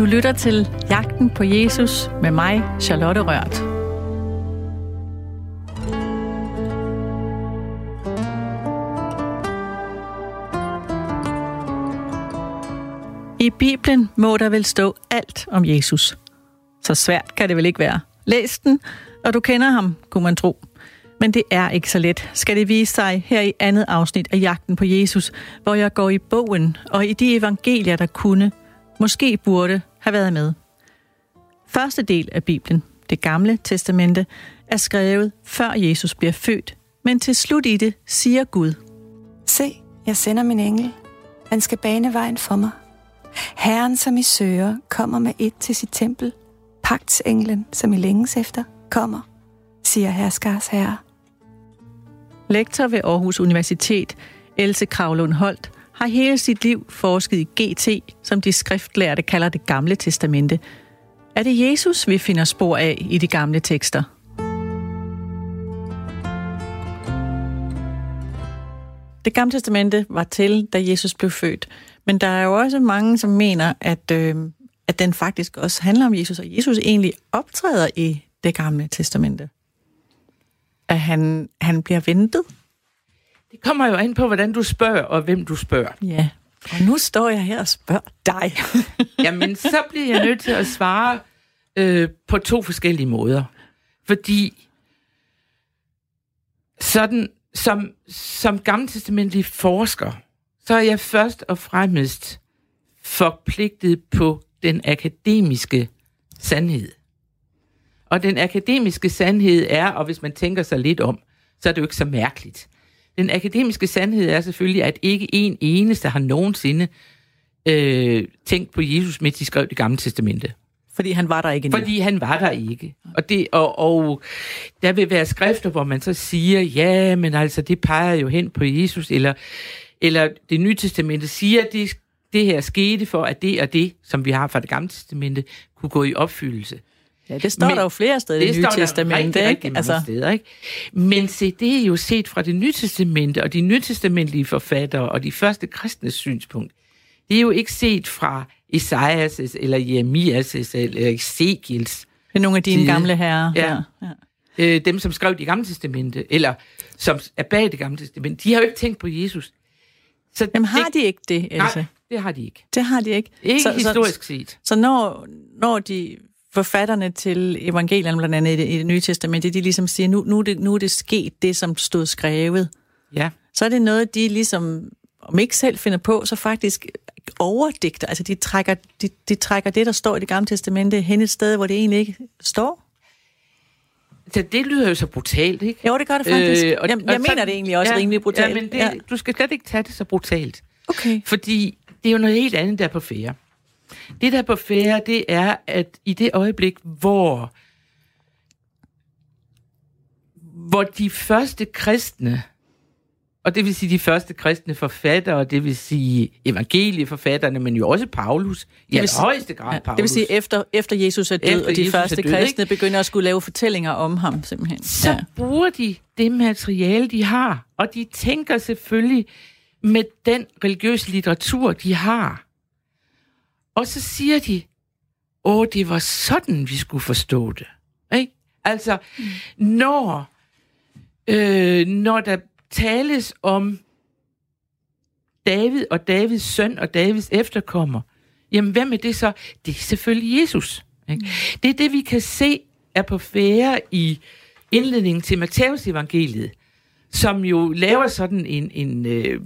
Du lytter til Jagten på Jesus med mig, Charlotte Rørt. I Bibelen må der vel stå alt om Jesus. Så svært kan det vel ikke være. Læs den, og du kender ham, kunne man tro. Men det er ikke så let, skal det vise sig her i andet afsnit af Jagten på Jesus, hvor jeg går i bogen og i de evangelier, der kunne, måske burde have været med. Første del af Bibelen, det gamle testamente, er skrevet før Jesus bliver født, men til slut i det siger Gud. Se, jeg sender min engel. Han skal bane vejen for mig. Herren, som I søger, kommer med et til sit tempel. Pagtsenglen, som I længes efter, kommer, siger herskars herre. Lektor ved Aarhus Universitet, Else Kravlund Holt, har hele sit liv forsket i GT, som de skriftlærte kalder det gamle testamente. Er det Jesus, vi finder spor af i de gamle tekster? Det gamle testamente var til, da Jesus blev født. Men der er jo også mange, som mener, at, øh, at den faktisk også handler om Jesus, og Jesus egentlig optræder i det gamle testamente. At han, han bliver ventet. Det kommer jo ind på, hvordan du spørger, og hvem du spørger. Ja, og nu står jeg her og spørger dig. Jamen, så bliver jeg nødt til at svare øh, på to forskellige måder. Fordi sådan, som, som gammeltestamentlig forsker, så er jeg først og fremmest forpligtet på den akademiske sandhed. Og den akademiske sandhed er, og hvis man tænker sig lidt om, så er det jo ikke så mærkeligt. Den akademiske sandhed er selvfølgelig, at ikke en eneste har nogensinde øh, tænkt på Jesus, mens de skrev det gamle testamente. Fordi han var der ikke endnu. Fordi han var der ikke. Og, det, og, og der vil være skrifter, hvor man så siger, ja, men altså, det peger jo hen på Jesus, eller, eller det nye testamente siger, at det, det her skete for, at det og det, som vi har fra det gamle testamente, kunne gå i opfyldelse. Ja, det står Men, der jo flere steder i det nye testamente, rigtig, ikke? Altså... Steder, ikke? Men se, det er jo set fra det nye testamente, og de nytestamentlige forfattere, og de første kristne synspunkt. Det er jo ikke set fra Esajas, eller Jeremias, eller Ezekiels. Det er nogle af dine gamle herrer. Ja. ja. Øh, dem, som skrev det gamle testamente, eller som er bag det gamle testamente, de har jo ikke tænkt på Jesus. Så Jamen har det, de ikke det, Else? Nej, det har de ikke. Det har de ikke. Ikke så, historisk så, set. Så når, når de forfatterne til evangelierne, blandt andet i det, i det nye testamente, de ligesom siger, nu, nu, er det, nu er det sket, det som stod skrevet. Ja. Så er det noget, de ligesom, om ikke selv finder på, så faktisk overdigter. Altså de trækker, de, de trækker det, der står i det gamle testamente, hen et sted, hvor det egentlig ikke står. Så det lyder jo så brutalt, ikke? Jo, det gør det faktisk. Øh, og, jeg, jeg og mener det egentlig også ja, rimelig brutalt. Ja, men det, ja. du skal slet ikke tage det så brutalt. Okay. Fordi det er jo noget helt andet, der er på færre. Det, der er på færre, det er, at i det øjeblik, hvor hvor de første kristne, og det vil sige de første kristne forfattere, det vil sige evangelieforfatterne, men jo også Paulus, i højeste grad ja, Paulus. Det vil sige, efter, efter Jesus er død, efter og de Jesus første død, kristne ikke? begynder at skulle lave fortællinger om ham, simpelthen. Så ja. bruger de det materiale, de har, og de tænker selvfølgelig med den religiøse litteratur, de har. Og så siger de, åh, det var sådan, vi skulle forstå det. Ikke? Altså, mm. når, øh, når der tales om David og Davids søn og Davids efterkommer, jamen hvem er det så? Det er selvfølgelig Jesus. Ikke? Mm. Det er det, vi kan se er på færre i indledningen til Matteus evangeliet, som jo laver sådan en, en øh,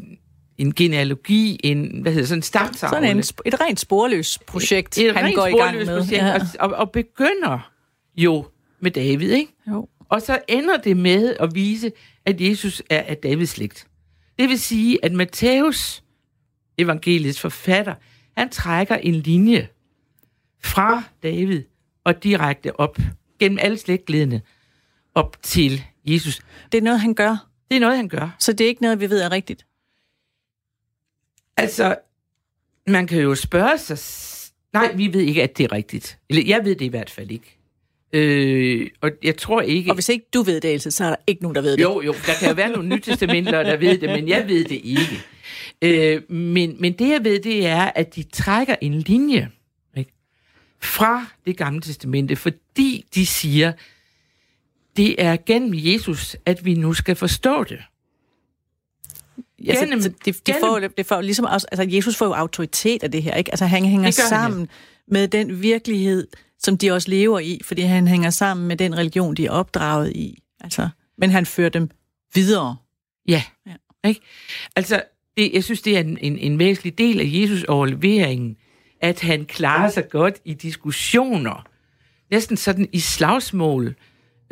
en genealogi, en, hvad hedder sådan en stamtavle. Sådan en, et rent sporløs projekt, et, et han går i gang med. Projekt, ja. og, og, og begynder jo med David, ikke? Jo. Og så ender det med at vise, at Jesus er af Davids slægt. Det vil sige, at Matthæus, evangeliets forfatter, han trækker en linje fra David og direkte op, gennem alle slægtledene, op til Jesus. Det er noget, han gør? Det er noget, han gør. Så det er ikke noget, vi ved er rigtigt? Altså, man kan jo spørge sig... Nej, vi ved ikke, at det er rigtigt. Eller jeg ved det i hvert fald ikke. Øh, og jeg tror ikke... Og hvis ikke du ved det, Else, så er der ikke nogen, der ved det. Jo, jo, der kan jo være nogle nytestamenter, der ved det, men jeg ved det ikke. Øh, men, men det, jeg ved, det er, at de trækker en linje. Ikke? fra det gamle testamente, fordi de siger, det er gennem Jesus, at vi nu skal forstå det. Altså, Gennem- så de, de gennem- får, det får ligesom også, altså Jesus får jo autoritet af det her, ikke? Altså han hænger Det gør han, sammen med den virkelighed, som de også lever i, fordi han hænger sammen med den religion, de er opdraget i. Altså, men han fører dem videre. Ja. Ja. ja. Ikke? Altså, det, jeg synes, det er en, en, en væsentlig del af Jesus overleveringen, at han klarer sig godt i diskussioner. Næsten sådan i slagsmål.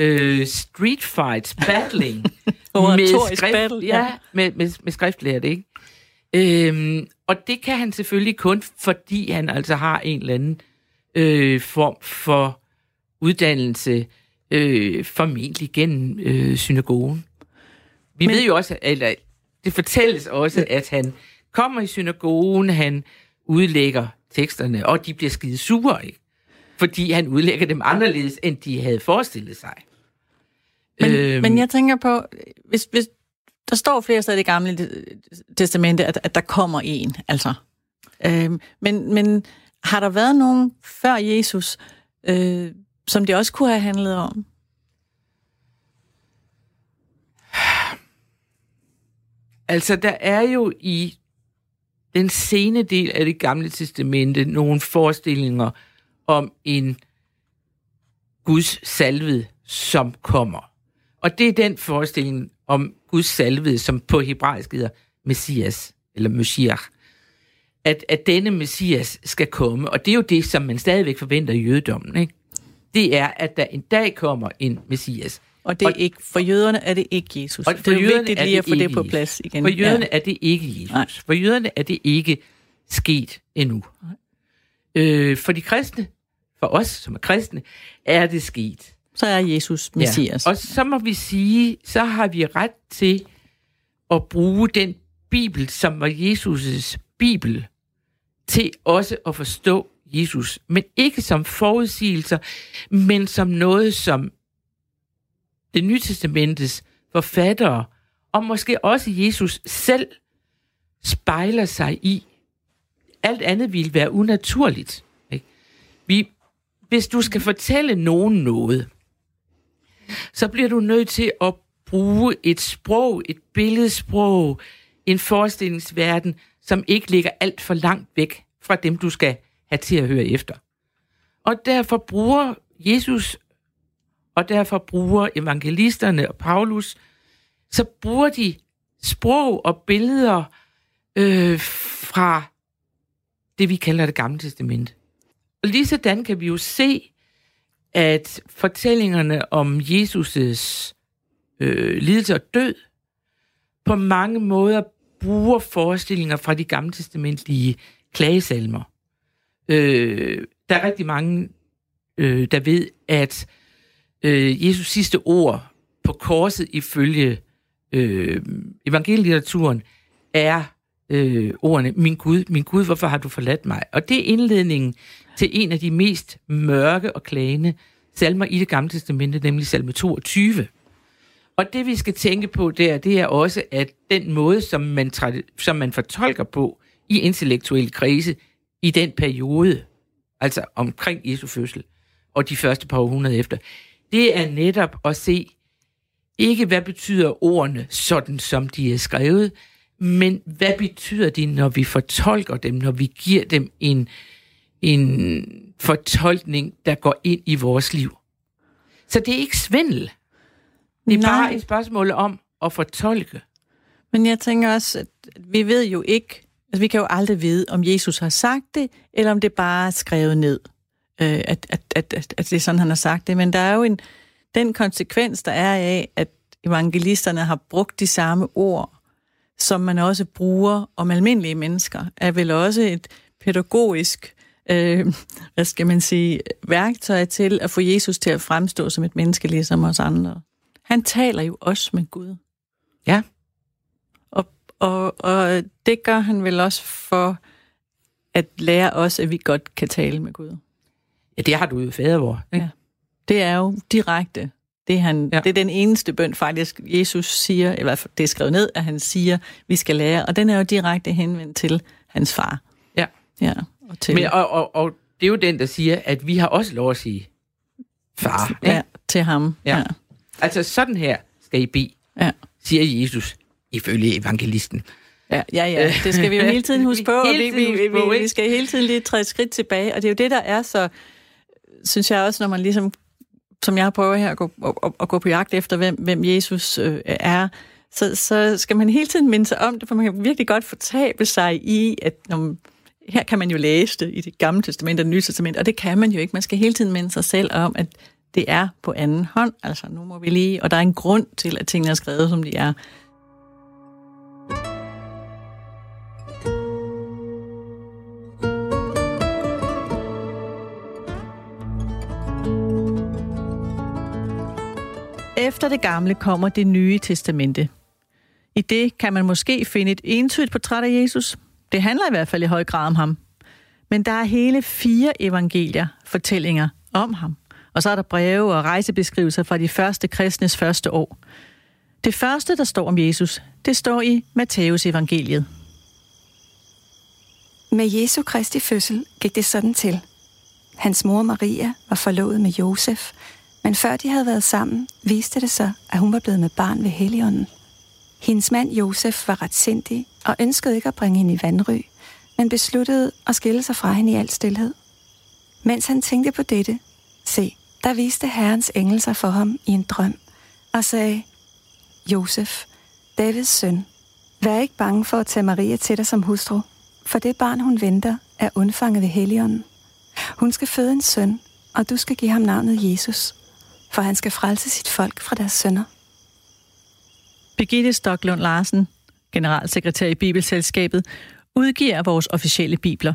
Øh, street fights, battling. Oratorisk battle, ja. ja. med, med, med skriftlært, ikke? Øhm, og det kan han selvfølgelig kun, fordi han altså har en eller anden øh, form for uddannelse, øh, formentlig gennem øh, synagogen. Vi Men, ved jo også, eller det fortælles også, at han kommer i synagogen, han udlægger teksterne, og de bliver skide sure, ikke? Fordi han udlægger dem anderledes, end de havde forestillet sig. Men, øhm. men jeg tænker på, hvis, hvis der står flere steder i det gamle testamente, at, at der kommer en, altså. Øhm, men, men har der været nogen før Jesus, øh, som det også kunne have handlet om? Altså, der er jo i den sene del af det gamle testamente nogle forestillinger om en Guds salvede, som kommer. Og det er den forestilling om Guds salvede, som på hebraisk hedder Messias, eller Messiah. At, at denne Messias skal komme, og det er jo det, som man stadigvæk forventer i jødedommen, ikke? Det er, at der en dag kommer en Messias. Og det er Og- ikke, for jøderne er det ikke Jesus. Og det for er jo jøderne vigtigt er lige det at få det på plads igen. For jøderne Ja. er det ikke Jesus. Nej. For jøderne er det ikke sket endnu. Øh, for de kristne, for os som er kristne, er det sket. Så er Jesus Messias. Ja. Og så må vi sige, så har vi ret til at bruge den bibel, som var Jesus' bibel, til også at forstå Jesus. Men ikke som forudsigelser, men som noget, som det nye testamentes forfattere, og måske også Jesus selv, spejler sig i. Alt andet ville være unaturligt. Ikke? Vi, hvis du skal fortælle nogen noget, så bliver du nødt til at bruge et sprog, et billedsprog, en forestillingsverden, som ikke ligger alt for langt væk fra dem, du skal have til at høre efter. Og derfor bruger Jesus, og derfor bruger evangelisterne og Paulus, så bruger de sprog og billeder øh, fra det, vi kalder det gamle testament. Og lige sådan kan vi jo se, at fortællingerne om Jesus' øh, lidelse og død på mange måder bruger forestillinger fra de gamle testamentlige klagesalmer. Øh, der er rigtig mange, øh, der ved, at øh, Jesus sidste ord på korset ifølge øh, evangelielitteraturen er øh, ordene, min Gud, min Gud, hvorfor har du forladt mig? Og det er indledningen til en af de mest mørke og klagende salmer i det gamle testamente, nemlig salme 22. Og det vi skal tænke på der, det er også, at den måde, som man, som man fortolker på i intellektuelle krise i den periode, altså omkring Jesu fødsel og de første par århundreder efter, det er netop at se, ikke hvad betyder ordene sådan, som de er skrevet, men hvad betyder de, når vi fortolker dem, når vi giver dem en, en fortolkning, der går ind i vores liv. Så det er ikke svindel. Det er Nej. bare et spørgsmål om at fortolke. Men jeg tænker også, at vi ved jo ikke, altså vi kan jo aldrig vide, om Jesus har sagt det, eller om det bare er skrevet ned, øh, at, at, at, at, at det er sådan, han har sagt det. Men der er jo en, den konsekvens, der er af, at evangelisterne har brugt de samme ord, som man også bruger om almindelige mennesker, er vel også et pædagogisk, øh, hvad skal man sige, værktøj til at få Jesus til at fremstå som et menneske ligesom os andre. Han taler jo også med Gud. Ja. Og, og, og det gør han vel også for at lære os, at vi godt kan tale med Gud. Ja, det har du jo fader vor. Ikke? Ja. Det er jo direkte. Det er, han, ja. Det er den eneste bøn, faktisk, Jesus siger, i hvert fald det er skrevet ned, at han siger, vi skal lære, og den er jo direkte henvendt til hans far. Ja. Ja, og til, Men, og, og, og det er jo den, der siger, at vi har også lov at sige far. Ja, til ham. Ja. Ja. Altså sådan her skal I bede, Ja. siger Jesus ifølge evangelisten. Ja, ja, ja. Det skal vi jo hele tiden huske på, og vi, vi, vi, ikke? vi skal hele tiden lige træde et skridt tilbage, og det er jo det, der er så, synes jeg også, når man ligesom, som jeg prøver her at gå, at, at gå på jagt efter, hvem, hvem Jesus øh, er, så, så skal man hele tiden minde sig om det, for man kan virkelig godt fortabe sig i, at når her kan man jo læse det i det gamle testament og det nye testament, og det kan man jo ikke. Man skal hele tiden minde sig selv om, at det er på anden hånd. Altså, nu må vi lige... Og der er en grund til, at tingene er skrevet, som de er. Efter det gamle kommer det nye testamente. I det kan man måske finde et entydigt portræt af Jesus. Det handler i hvert fald i høj grad om ham. Men der er hele fire evangelier, fortællinger om ham. Og så er der breve og rejsebeskrivelser fra de første kristnes første år. Det første, der står om Jesus, det står i Matteus evangeliet. Med Jesu Kristi fødsel gik det sådan til. Hans mor Maria var forlovet med Josef, men før de havde været sammen, viste det sig, at hun var blevet med barn ved Helligånden. Hendes mand Josef var ret sindig og ønskede ikke at bringe hende i vandry, men besluttede at skille sig fra hende i al stillhed. Mens han tænkte på dette, se, der viste Herrens engel sig for ham i en drøm og sagde, Josef, Davids søn, vær ikke bange for at tage Maria til dig som hustru, for det barn, hun venter, er undfanget ved Helligånden. Hun skal føde en søn, og du skal give ham navnet Jesus, for han skal frelse sit folk fra deres sønner. Birgitte Stoklund Larsen, generalsekretær i Bibelselskabet, udgiver vores officielle bibler.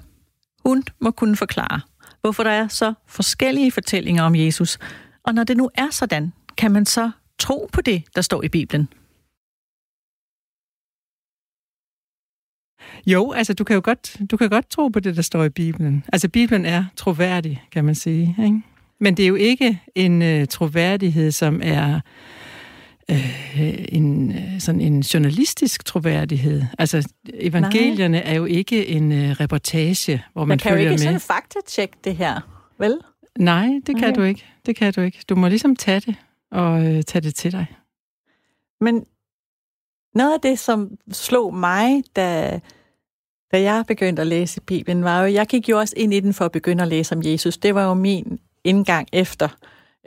Hun må kunne forklare, hvorfor der er så forskellige fortællinger om Jesus. Og når det nu er sådan, kan man så tro på det, der står i Bibelen? Jo, altså du kan jo godt, du kan godt tro på det, der står i Bibelen. Altså Bibelen er troværdig, kan man sige. Ikke? Men det er jo ikke en øh, troværdighed, som er øh, en, øh, sådan en journalistisk troværdighed. Altså evangelierne Nej. er jo ikke en øh, reportage, hvor man, Man kan jo ikke med. sådan faktatjekke det her, vel? Nej, det kan Okay. du ikke. Det kan du ikke. Du må ligesom tage det og øh, tage det til dig. Men noget af det, som slog mig, da, da jeg begyndte at læse Bibelen, var jo, jeg gik jo også ind i den for at begynde at læse om Jesus. Det var jo min indgang efter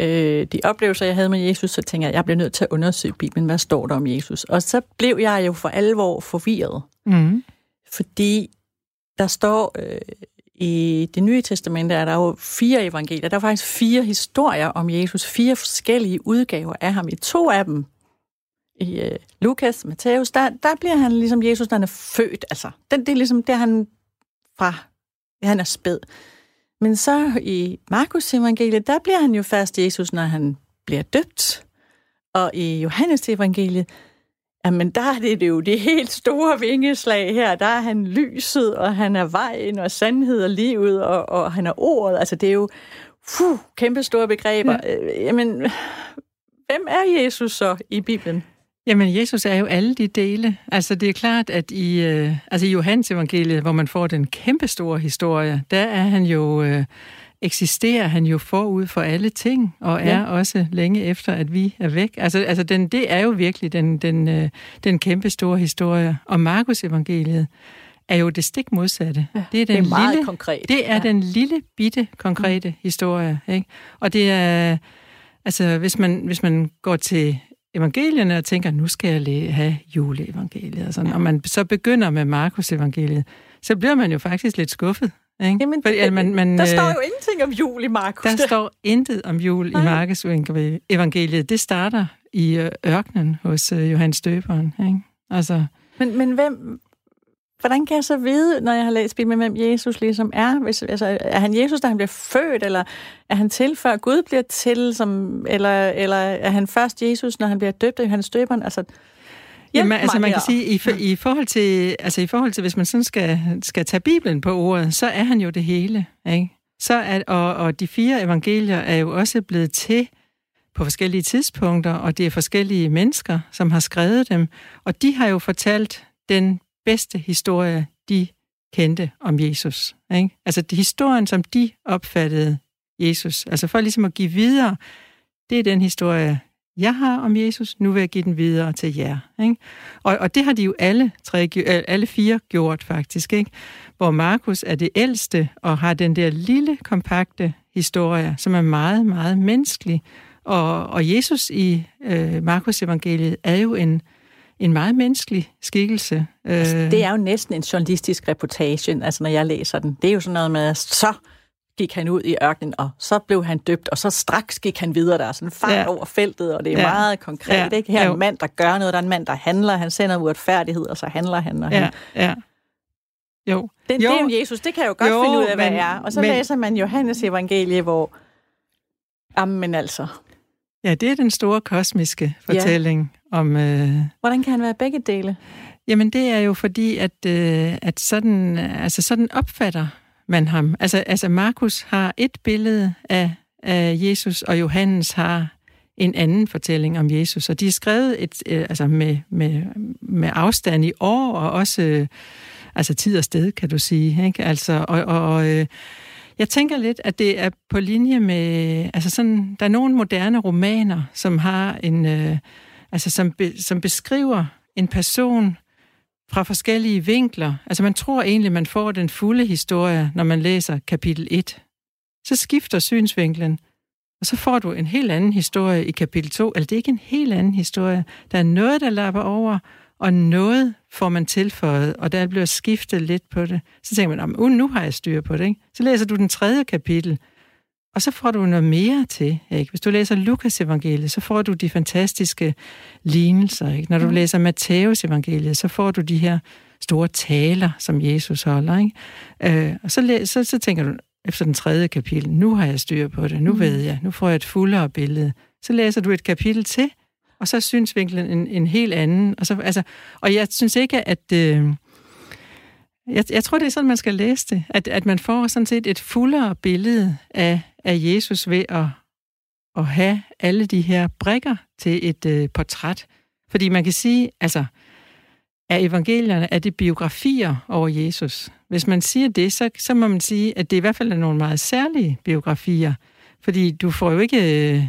øh, de oplevelser, jeg havde med Jesus, så tænkte jeg, at jeg bliver nødt til at undersøge Bibelen. Hvad står der om Jesus? Og så blev jeg jo for alvor forvirret, Mm. fordi der står øh, i det nye testamente, er der jo fire evangelier. Der er faktisk fire historier om Jesus, fire forskellige udgaver af ham. I to af dem, i øh, Lukas, Matthæus, der, der bliver han ligesom Jesus, når han er født. Altså, den, det er ligesom, der han fra, han er spæd. Men så i Markus evangeliet, der bliver han jo først Jesus, når han bliver døbt. Og i Johannes evangeliet, jamen der er det jo det helt store vingeslag her. Der er han lyset, og han er vejen og sandhed og livet, og, og han er ordet. Altså det er jo fuh, kæmpe store begreber. Ja. Jamen, hvem er Jesus så i Bibelen? Jamen, Jesus er jo alle de dele. Altså, det er klart, at i, øh, altså, i Johannes evangeliet, hvor man får den kæmpe store historie, der er han jo, øh, eksisterer han jo forud for alle ting, og er Ja. også længe efter, at vi er væk. Altså, altså den, det er jo virkelig den, den, øh, den kæmpe store historie. Og Markus evangeliet er jo det stik modsatte. Ja, det er den det er meget lille, konkret. Det er ja. den lille, bitte, konkrete mm. historie. Ikke? Og det er, altså, hvis man, hvis man går til evangelierne og tænker, nu skal jeg have juleevangeliet, og, sådan, og man så begynder med Markus evangeliet, så bliver man jo faktisk lidt skuffet. Ikke? Jamen, Fordi, at man, man, der står øh, jo ingenting om jul i Markus. der står intet om jul Nej. i Markus evangeliet. Det starter i øh, ørkenen hos øh, Johannes Døberen. Ikke? Altså, Men, men hvem, hvordan kan jeg så vide, når jeg har læst Bibelen, hvem Jesus ligesom er? Hvis, altså, er han Jesus, da han bliver født, eller er han til, før Gud bliver til, som, eller, eller er han først Jesus, når han bliver døbt af Johannes Døberen? Altså, hjælp Jamen, altså man kan sige, i, for, i forhold til, altså i forhold til, hvis man sådan skal, skal tage Bibelen på ordet, så er han jo det hele, ikke? Så er, og, og de fire evangelier er jo også blevet til på forskellige tidspunkter, og det er forskellige mennesker, som har skrevet dem, og de har jo fortalt den bedste historie, de kendte om Jesus. Ikke? Altså det historien, som de opfattede Jesus. Altså for ligesom at give videre, det er den historie, jeg har om Jesus, nu vil jeg give den videre til jer. Ikke? Og, og det har de jo alle, tre, alle fire gjort faktisk, ikke? hvor Markus er det ældste og har den der lille, kompakte historie, som er meget, meget menneskelig. Og, og Jesus i øh, Markus evangeliet er jo en, en meget menneskelig skikkelse. Altså, det er jo næsten en journalistisk reportage, altså når jeg læser den. Det er jo sådan noget med, så gik han ud i ørkenen, og så blev han døbt, og så straks gik han videre. Der er sådan fart ja. over feltet, og det er ja. meget konkret. Ja. Ikke? Her er en mand, der gør noget, der er en mand, der handler, han sender uretfærdighed, og så handler han. Og ja. han... Ja. Jo. Den, jo. Det jo Jesus, det kan jeg jo godt jo, finde ud af, hvad men, er. Og så men, læser man Johannes evangelie, hvor... Jamen altså... Ja, det er den store kosmiske fortælling. Om... Øh... Hvordan kan han være begge dele? Jamen, det er jo fordi, at, øh, at sådan, altså sådan opfatter man ham. Altså, altså Markus har et billede af, af Jesus, og Johannes har en anden fortælling om Jesus. Og de er skrevet et, øh, altså med, med, med afstand i år, og også øh, altså tid og sted, kan du sige. Ikke? Altså, og, og øh, jeg tænker lidt, at det er på linje med, altså sådan, der er nogle moderne romaner, som har en, øh, altså som, be, som beskriver en person, fra forskellige vinkler. Altså man tror egentlig, man får den fulde historie, når man læser kapitel 1. Så skifter synsvinklen, og så får du en helt anden historie i kapitel 2. Eller det er ikke en helt anden historie. Der er noget, der lapper over, og noget får man tilføjet, og der bliver skiftet lidt på det. Så tænker man, uh, nu har jeg styr på det. Ikke? Så læser du den tredje kapitel, og så får du noget mere til. Ikke? Hvis du læser Lukas evangeliet, så får du de fantastiske lignelser. Ikke? Når du mm. læser Matthæus evangeliet, så får du de her store taler, som Jesus holder. Ikke? Øh, og så, så, så tænker du, efter den tredje kapitel, nu har jeg styr på det, nu mm. ved jeg, nu får jeg et fuldere billede. Så læser du et kapitel til, og så synes vinklen en, en helt anden. Og, så, altså, og jeg synes ikke, at... Øh, jeg, jeg tror, det er sådan, man skal læse det. At, at man får sådan set et fuldere billede af, af Jesus ved at, at have alle de her brikker til et øh, portræt. Fordi man kan sige, altså, er evangelierne, er det biografier over Jesus? Hvis man siger det, så, så må man sige, at det i hvert fald er nogle meget særlige biografier. Fordi du får jo ikke... Øh,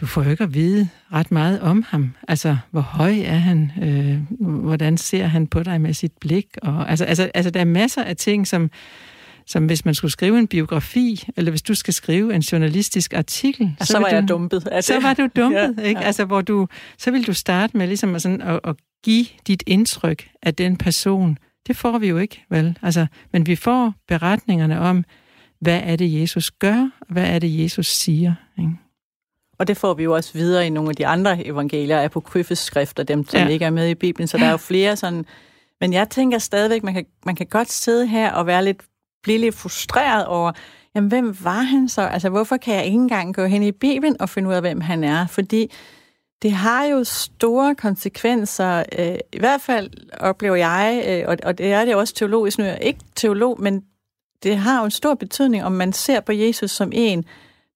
du får jo ikke at vide ret meget om ham. Altså, hvor høj er han? Øh, hvordan ser han på dig med sit blik? Og, altså, altså, altså, der er masser af ting, som, som hvis man skulle skrive en biografi, eller hvis du skal skrive en journalistisk artikel, ja, så, så var du, jeg dumpet. Altså. Så var du dumpet, ja, ikke? Ja. Altså, hvor du, så vil du starte med ligesom sådan at, at give dit indtryk af den person. Det får vi jo ikke, vel? Altså, men vi får beretningerne om, hvad er det, Jesus gør, og hvad er det, Jesus siger, ikke? Og det får vi jo også videre i nogle af de andre evangelier, apokryfes skrifter, dem som ja. ikke er med i Bibelen, så der er jo flere sådan... Men jeg tænker stadigvæk, man kan, man kan godt sidde her og være lidt, blive lidt frustreret over, jamen hvem var han så? Altså hvorfor kan jeg ikke engang gå hen i Bibelen og finde ud af, hvem han er? Fordi det har jo store konsekvenser, øh, i hvert fald oplever jeg, øh, og, og det er det også teologisk nu, jeg er ikke teolog, men det har jo en stor betydning, om man ser på Jesus som en,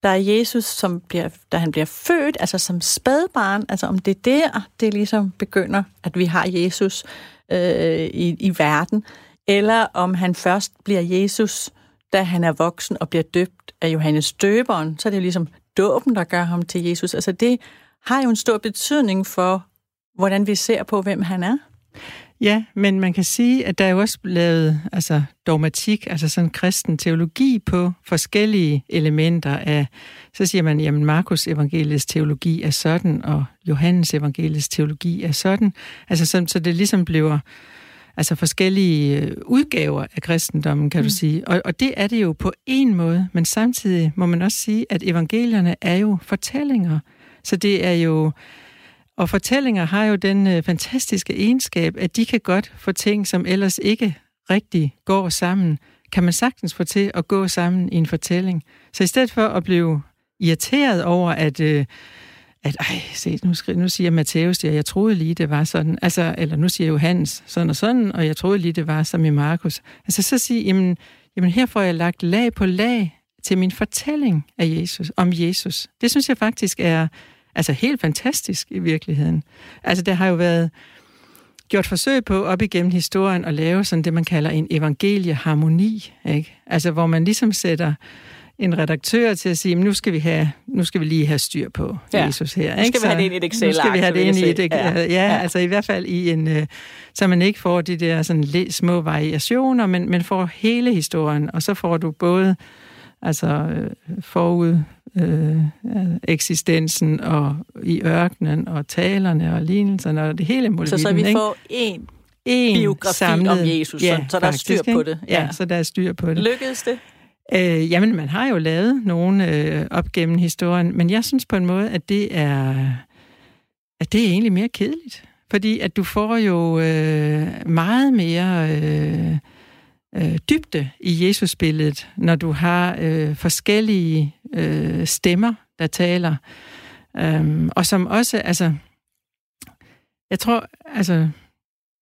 der er Jesus, som bliver, da han bliver født, altså som spædbarn, altså om det er der, det ligesom begynder, at vi har Jesus øh, i, i verden, eller om han først bliver Jesus, da han er voksen og bliver døbt af Johannes døberen, så er det jo ligesom dåben, der gør ham til Jesus. Altså det har jo en stor betydning for, hvordan vi ser på, hvem han er. Ja, men man kan sige, at der er jo også lavet altså, dogmatik, altså sådan kristen teologi på forskellige elementer af, så siger man, jamen Markus evangeliets teologi er sådan, og Johannes evangeliets teologi er sådan. Altså så, så det ligesom bliver altså forskellige øh, udgaver af kristendommen, kan mm. du sige. Og, og det er det jo på en måde, men samtidig må man også sige, at evangelierne er jo fortællinger. Så det er jo og fortællinger har jo den øh, fantastiske egenskab, at de kan godt få ting, som ellers ikke rigtig går sammen, kan man sagtens få til at gå sammen i en fortælling. Så i stedet for at blive irriteret over, at, øh, at ej, se, nu, skri, nu siger Matthæus det, og jeg troede lige, det var sådan, altså, eller nu siger Johannes sådan og sådan, og jeg troede lige, det var som i Markus. Altså så sige, jamen, jamen her får jeg lagt lag på lag til min fortælling af Jesus, om Jesus. Det synes jeg faktisk er, altså helt fantastisk i virkeligheden. Altså, der har jo været gjort forsøg på op igennem historien at lave sådan det, man kalder en evangelieharmoni, ikke? Altså, hvor man ligesom sætter en redaktør til at sige, nu skal vi have, nu skal vi lige have styr på Ja. Jesus her. Nu skal vi have det ind i et Excel-ark, Nu skal vi have det ind i et, ja, Ja. altså i hvert fald i en, øh, så man ikke får de der sådan små variationer, men, men får hele historien, og så får du både altså øh, forud øh, eksistensen og i ørkenen og talerne og lignelserne og det hele Så, muligheden. så vi ikke? får en en biografi om Jesus, så- så der er styr på det. Ja. Ja. ja, så der er styr på det. Lykkedes det? Øh, jamen, man har jo lavet nogle øh, op gennem historien, men jeg synes på en måde, at det er, at det er egentlig mere kedeligt. Fordi at du får jo øh, meget mere øh, øh, dybde i Jesus-billedet, når du har øh, forskellige øh, stemmer, der taler. Øhm, og som også, altså, jeg tror, altså,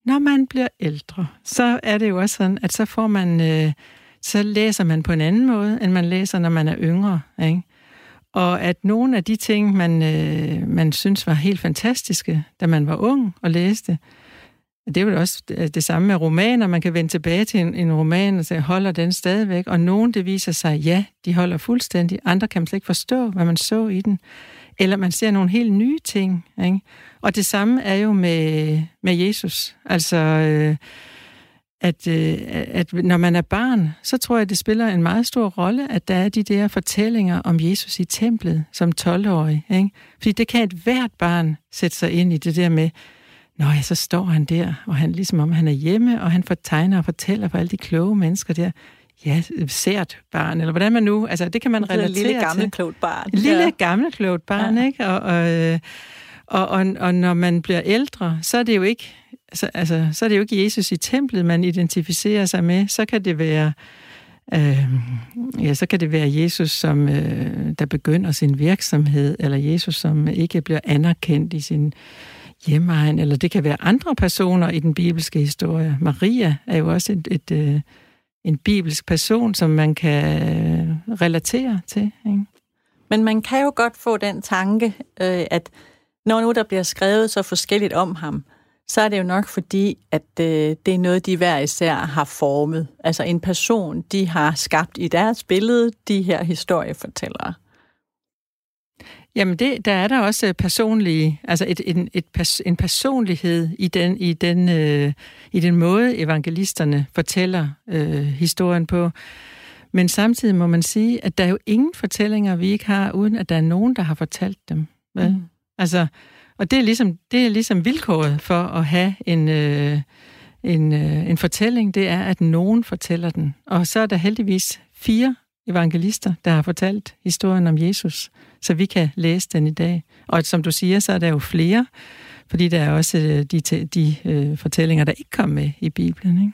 når man bliver ældre, så er det jo også sådan, at så får man, øh, så læser man på en anden måde, end man læser, når man er yngre, ikke? Og at nogle af de ting, man, øh, man synes var helt fantastiske, da man var ung og læste, det er vel også øh, det samme med romaner. Man kan vende tilbage til en, en roman og sige, holder den stadigvæk? Og nogen, det viser sig, ja, de holder fuldstændig. Andre kan man slet ikke forstå, hvad man så i den. Eller man ser nogle helt nye ting. Ikke? Og det samme er jo med, med Jesus. Altså, øh, at, øh, at når man er barn, så tror jeg, det spiller en meget stor rolle, at der er de der fortællinger om Jesus i templet som 12-årig. Ikke? Fordi det kan et hvert barn sætte sig ind i det der med, Nå ja, så står han der, og han ligesom om han er hjemme, og han fortegner og fortæller for alle de kloge mennesker der. Ja, sært barn, eller hvordan man nu... Altså, det kan man er relatere lille til. gammelt klogt barn. Lille Ja. gammelt klogt barn, Ja. ja. ikke? Og, og, øh, og, og, og når man bliver ældre, så er det jo ikke, altså, altså, så er det jo ikke Jesus i templet, man identificerer sig med. Så kan det være, øh, ja, så kan det være Jesus, som øh, der begynder sin virksomhed, eller Jesus, som ikke bliver anerkendt i sin hjemmeegn, eller det kan være andre personer i den bibelske historie. Maria er jo også et, et, øh, en bibelsk person, som man kan øh, relatere til. Ikke? Men man kan jo godt få den tanke, øh, at når nu der bliver skrevet så forskelligt om ham, så er det jo nok fordi, at øh, det er noget, de hver især har formet. Altså en person, de har skabt i deres billede, de her historiefortællere. Jamen, det, der er der også personlige, altså et, en, et, pers, en personlighed i den, i, den, øh, i den måde, evangelisterne fortæller øh, historien på. Men samtidig må man sige, at der er jo ingen fortællinger, vi ikke har, uden at der er nogen, der har fortalt dem. Vel? Mm. Altså, og det er, ligesom, det er ligesom vilkåret for at have en, øh, en, øh, en fortælling, det er, at nogen fortæller den. Og så er der heldigvis fire evangelister, der har fortalt historien om Jesus, så vi kan læse den i dag. Og som du siger, så er der jo flere, fordi der er også øh, de, de øh, fortællinger, der ikke kom med i Bibelen. Ikke?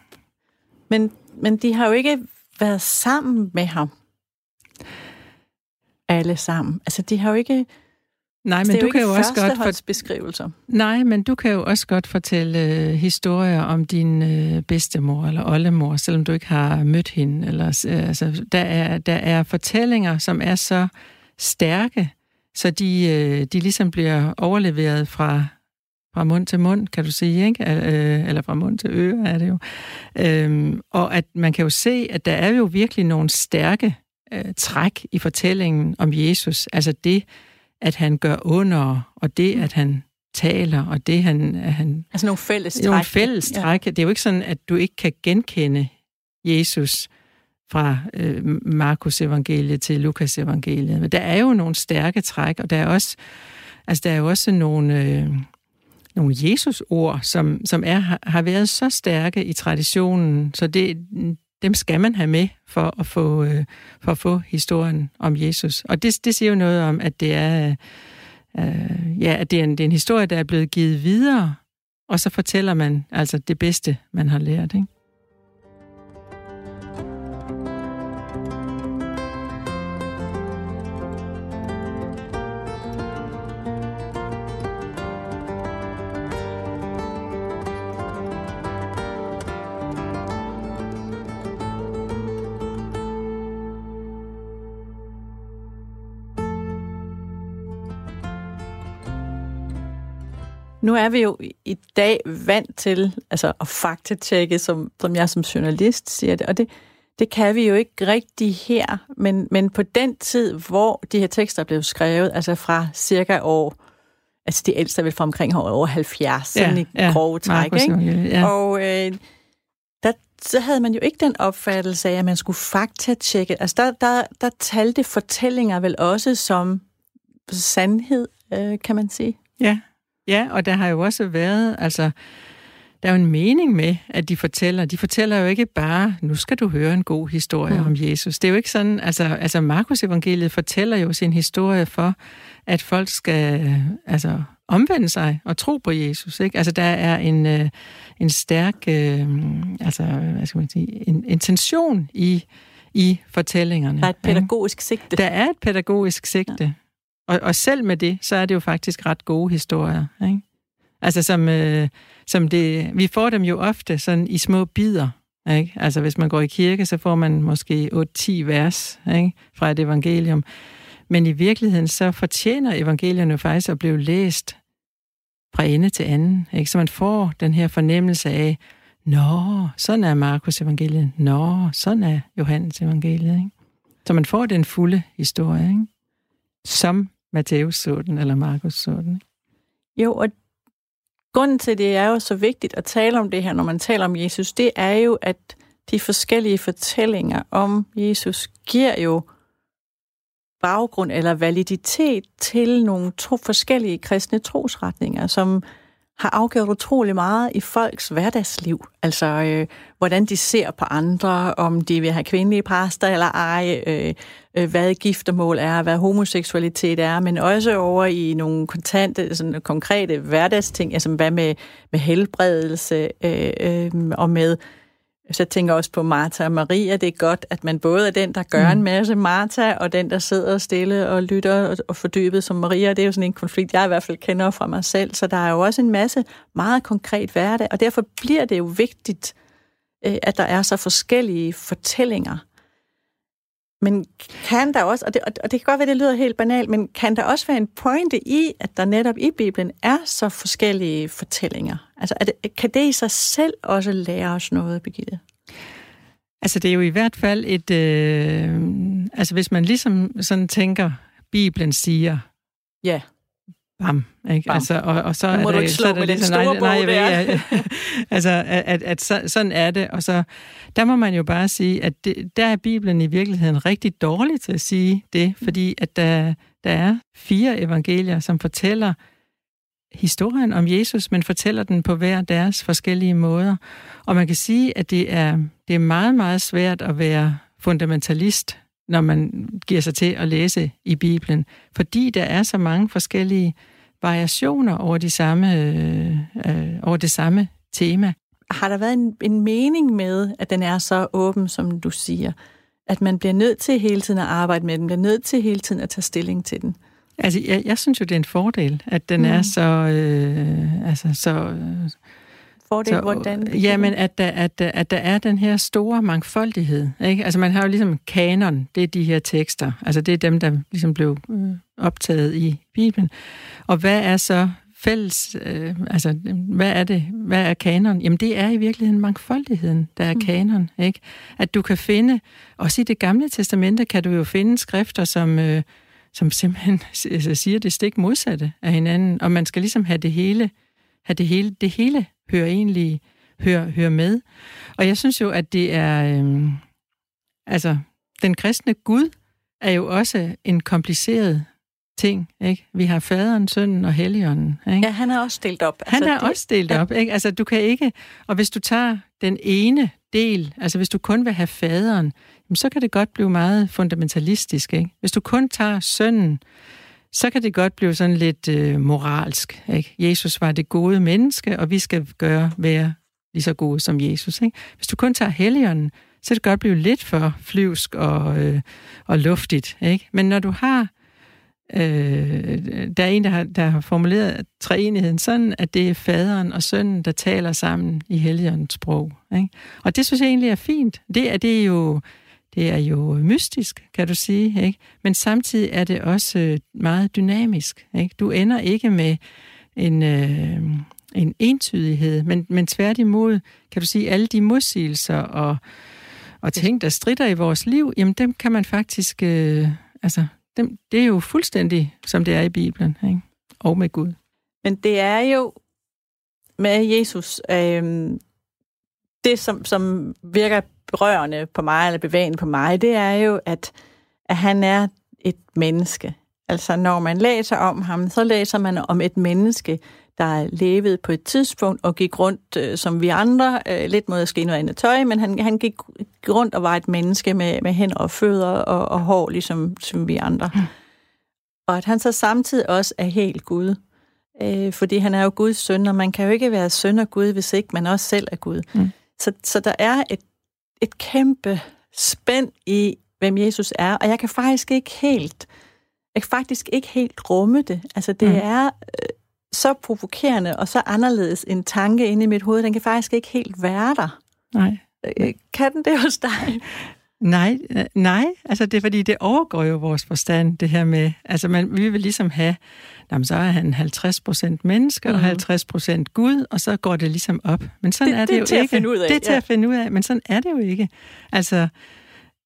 Men, men de har jo ikke været sammen med ham. Alle sammen. Altså, de har jo ikke... Nej, altså, men det er du kan jo også godt for, førsteholdsbeskrivelser. nej, men du kan jo også godt fortælle øh, historier om din øh, bedstemor eller oldemor, selvom du ikke har mødt hende. Eller, øh, altså, der, er, der er fortællinger, som er så stærke, så de, øh, de ligesom bliver overleveret fra, fra mund til mund, kan du sige, ikke? Øh, eller fra mund til øre er det jo. Øhm, og at man kan jo se, at der er jo virkelig nogle stærke øh, træk i fortællingen om Jesus. Altså det, at han gør under, og det, at han taler, og det, han... Han Altså nogle fælles er nogle fælles træk. Ja. Det er jo ikke sådan, at du ikke kan genkende Jesus fra øh, Markus evangeliet til Lukas evangeliet. Men der er jo nogle stærke træk, og der er også, altså der er jo også nogle, øh, nogle Jesus-ord, som, som er, har- har været så stærke i traditionen, så det, dem skal man have med for at få, øh, for at få historien om Jesus. Og det, det siger jo noget om, at det er, øh, ja, at det er, en, det er en historie, der er blevet givet videre, og så fortæller man altså det bedste, man har lært. Ikke? Nu er vi jo i dag vant til altså, at faktatjekke, som, som jeg som journalist siger det, og det, det kan vi jo ikke rigtig her, men, men på den tid, hvor de her tekster blev skrevet, altså fra cirka år, altså de ældste er vel fra omkring over 70, ja, i ja, grove træk, ikke? Ja. Og øh, der, så havde man jo ikke den opfattelse af, at man skulle faktatjekke. Altså der, der, der talte fortællinger vel også som sandhed, øh, kan man sige. Ja, ja, og der har jo også været, altså der er jo en mening med, at de fortæller. De fortæller jo ikke bare, nu skal du høre en god historie mm. om Jesus. Det er jo ikke sådan, altså, altså Markus evangeliet fortæller jo sin historie for, at folk skal altså, omvende sig og tro på Jesus. Ikke? Altså der er en, øh, en stærk øh, altså, hvad skal man sige, en intention i, i fortællingerne. Der er et pædagogisk sigte. Der er et pædagogisk sigte. Ja. Og, og selv med det, så er det jo faktisk ret gode historier. Ikke? Altså som, øh, som det, vi får dem jo ofte sådan i små bidder. Ikke? Altså hvis man går i kirke, så får man måske 8-10 vers ikke? fra et evangelium. Men i virkeligheden, så fortjener evangelierne faktisk at blive læst fra ende til anden. Ikke? Så man får den her fornemmelse af, Nå, sådan er Markus evangeliet. Nå, sådan er Johannes evangeliet. Ikke? Så man får den fulde historie, ikke? Som Matteus så den, eller Markus så den. Jo, og grunden til, det er jo så vigtigt at tale om det her, når man taler om Jesus, det er jo, at de forskellige fortællinger om Jesus giver jo baggrund eller validitet til nogle to forskellige kristne trosretninger, som har afgjort utrolig meget i folks hverdagsliv. Altså, øh, hvordan de ser på andre, om de vil have kvindelige præster eller ej, øh, øh, hvad giftermål er, hvad homoseksualitet er, men også over i nogle kontante, sådan konkrete hverdagsting, altså hvad med, med helbredelse øh, øh, og med så jeg tænker også på Martha og Maria. Det er godt, at man både er den, der gør mm. en masse Martha, og den, der sidder stille og lytter og, og fordybet som Maria. Det er jo sådan en konflikt, jeg i hvert fald kender fra mig selv. Så der er jo også en masse meget konkret hverdag, og derfor bliver det jo vigtigt, øh, at der er så forskellige fortællinger. Men kan der også, og det, og det kan godt være, det lyder helt banalt, men kan der også være en pointe i, at der netop i Bibelen er så forskellige fortællinger? Altså, er det, kan det i sig selv også lære os noget, Birgitte? Altså, det er jo i hvert fald et... Øh, altså, hvis man ligesom sådan tænker, Bibelen siger... Ja. Bam, ikke? Bam. Altså, og, og så er det, så er det ligesom, nej, nej, nej, jeg ved, ja, altså, at, at, at så, sådan er det. Og så, der må man jo bare sige, at det, der er Bibelen i virkeligheden rigtig dårlig til at sige det, fordi at der, der er fire evangelier, som fortæller historien om Jesus, men fortæller den på hver deres forskellige måder. Og man kan sige, at det er, det er meget, meget svært at være fundamentalist, når man giver sig til at læse i Bibelen, fordi der er så mange forskellige variationer over, de samme, øh, øh, over det samme tema. Har der været en, en mening med, at den er så åben, som du siger? At man bliver nødt til hele tiden at arbejde med den, bliver nødt til hele tiden at tage stilling til den? Altså, jeg, jeg synes jo, det er en fordel, at den mm. er så... Øh, altså, så øh, fordel, så, hvordan? Jamen, at der, at, at der er den her store mangfoldighed. Ikke? Altså, man har jo ligesom kanon, det er de her tekster. Altså, det er dem, der ligesom blev øh, optaget i Bibelen. Og hvad er så fælles, øh, altså, hvad er det, hvad er kanon? Jamen, det er i virkeligheden mangfoldigheden, der er mm. kanon, ikke? At du kan finde, også i det gamle testamente, kan du jo finde skrifter, som, øh, som simpelthen altså, siger det stik modsatte af hinanden, og man skal ligesom have det hele, have det hele, det hele hører egentlig hører, hører med. Og jeg synes jo, at det er, øh, altså, den kristne Gud er jo også en kompliceret ting, ikke? Vi har faderen, sønnen og helligånden, ikke? Ja, han er også delt op. Han altså, er det, også delt op, ikke? Altså, du kan ikke... Og hvis du tager den ene del, altså hvis du kun vil have faderen, så kan det godt blive meget fundamentalistisk, ikke? Hvis du kun tager sønnen, så kan det godt blive sådan lidt øh, moralsk. Ikke? Jesus var det gode menneske, og vi skal gøre være lige så gode som Jesus. Ikke? Hvis du kun tager helligånden, så kan det godt blive lidt for flyvsk og, øh, og luftigt. Ikke? Men når du har Øh, der er en, der har, der har formuleret treenigheden sådan, at det er faderen og sønnen, der taler sammen i helligåndens sprog. Ikke? Og det synes jeg egentlig er fint. Det er, det er jo det er jo mystisk, kan du sige, ikke? Men samtidig er det også øh, meget dynamisk, ikke? Du ender ikke med en, øh, en entydighed, men, men tværtimod, kan du sige, alle de modsigelser og, og ting, der strider i vores liv, jamen dem kan man faktisk, øh, altså, dem, det er jo fuldstændig, som det er i Bibelen, ikke? og med Gud. Men det er jo med Jesus, øh, det som, som virker berørende på mig, eller bevægende på mig, det er jo, at, at han er et menneske. Altså, når man læser om ham, så læser man om et menneske, der levede på et tidspunkt og gik rundt øh, som vi andre, øh, lidt måske noget andet tøj, men han, han gik rundt og var et menneske med, med hænder og fødder og, og hår, ligesom som vi andre. Mm. Og at han så samtidig også er helt Gud. Øh, fordi han er jo Guds søn, og man kan jo ikke være søn af Gud, hvis ikke man også selv er Gud. Mm. Så, så der er et, et kæmpe spænd i, hvem Jesus er, og jeg kan faktisk ikke helt, jeg kan faktisk ikke helt rumme det. Altså det mm. er øh, så provokerende og så anderledes en tanke inde i mit hoved, den kan faktisk ikke helt være der. Nej. Øh, kan den det hos dig? Nej, øh, nej, altså det er fordi, det overgår jo vores forstand, det her med, altså man, vi vil ligesom have, jamen så er han 50 procent menneske mm. og 50 mhm. procent Gud, og så går det ligesom op. Men sådan det, er det, det jo til ikke. At finde ud af, det er til ja. at finde ud af, men sådan er det jo ikke. Altså,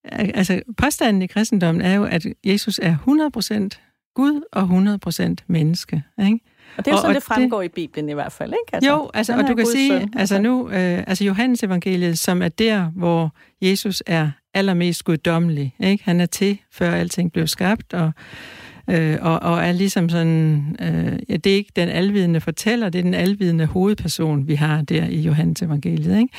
altså påstanden i kristendommen er jo, at Jesus er 100 procent Gud og 100 procent menneske, ikke? Og det er jo sådan, og, det fremgår det, i Bibelen i hvert fald, ikke? Altså, jo, altså, og du kan sige, søn, altså, altså nu, øh, altså Johannes evangeliet, som er der, hvor Jesus er allermest guddommelig, ikke? Han er til, før alting blev skabt, og, øh, og, og er ligesom sådan, øh, ja, det er ikke den alvidende fortæller, det er den alvidende hovedperson, vi har der i Johannes evangeliet, ikke?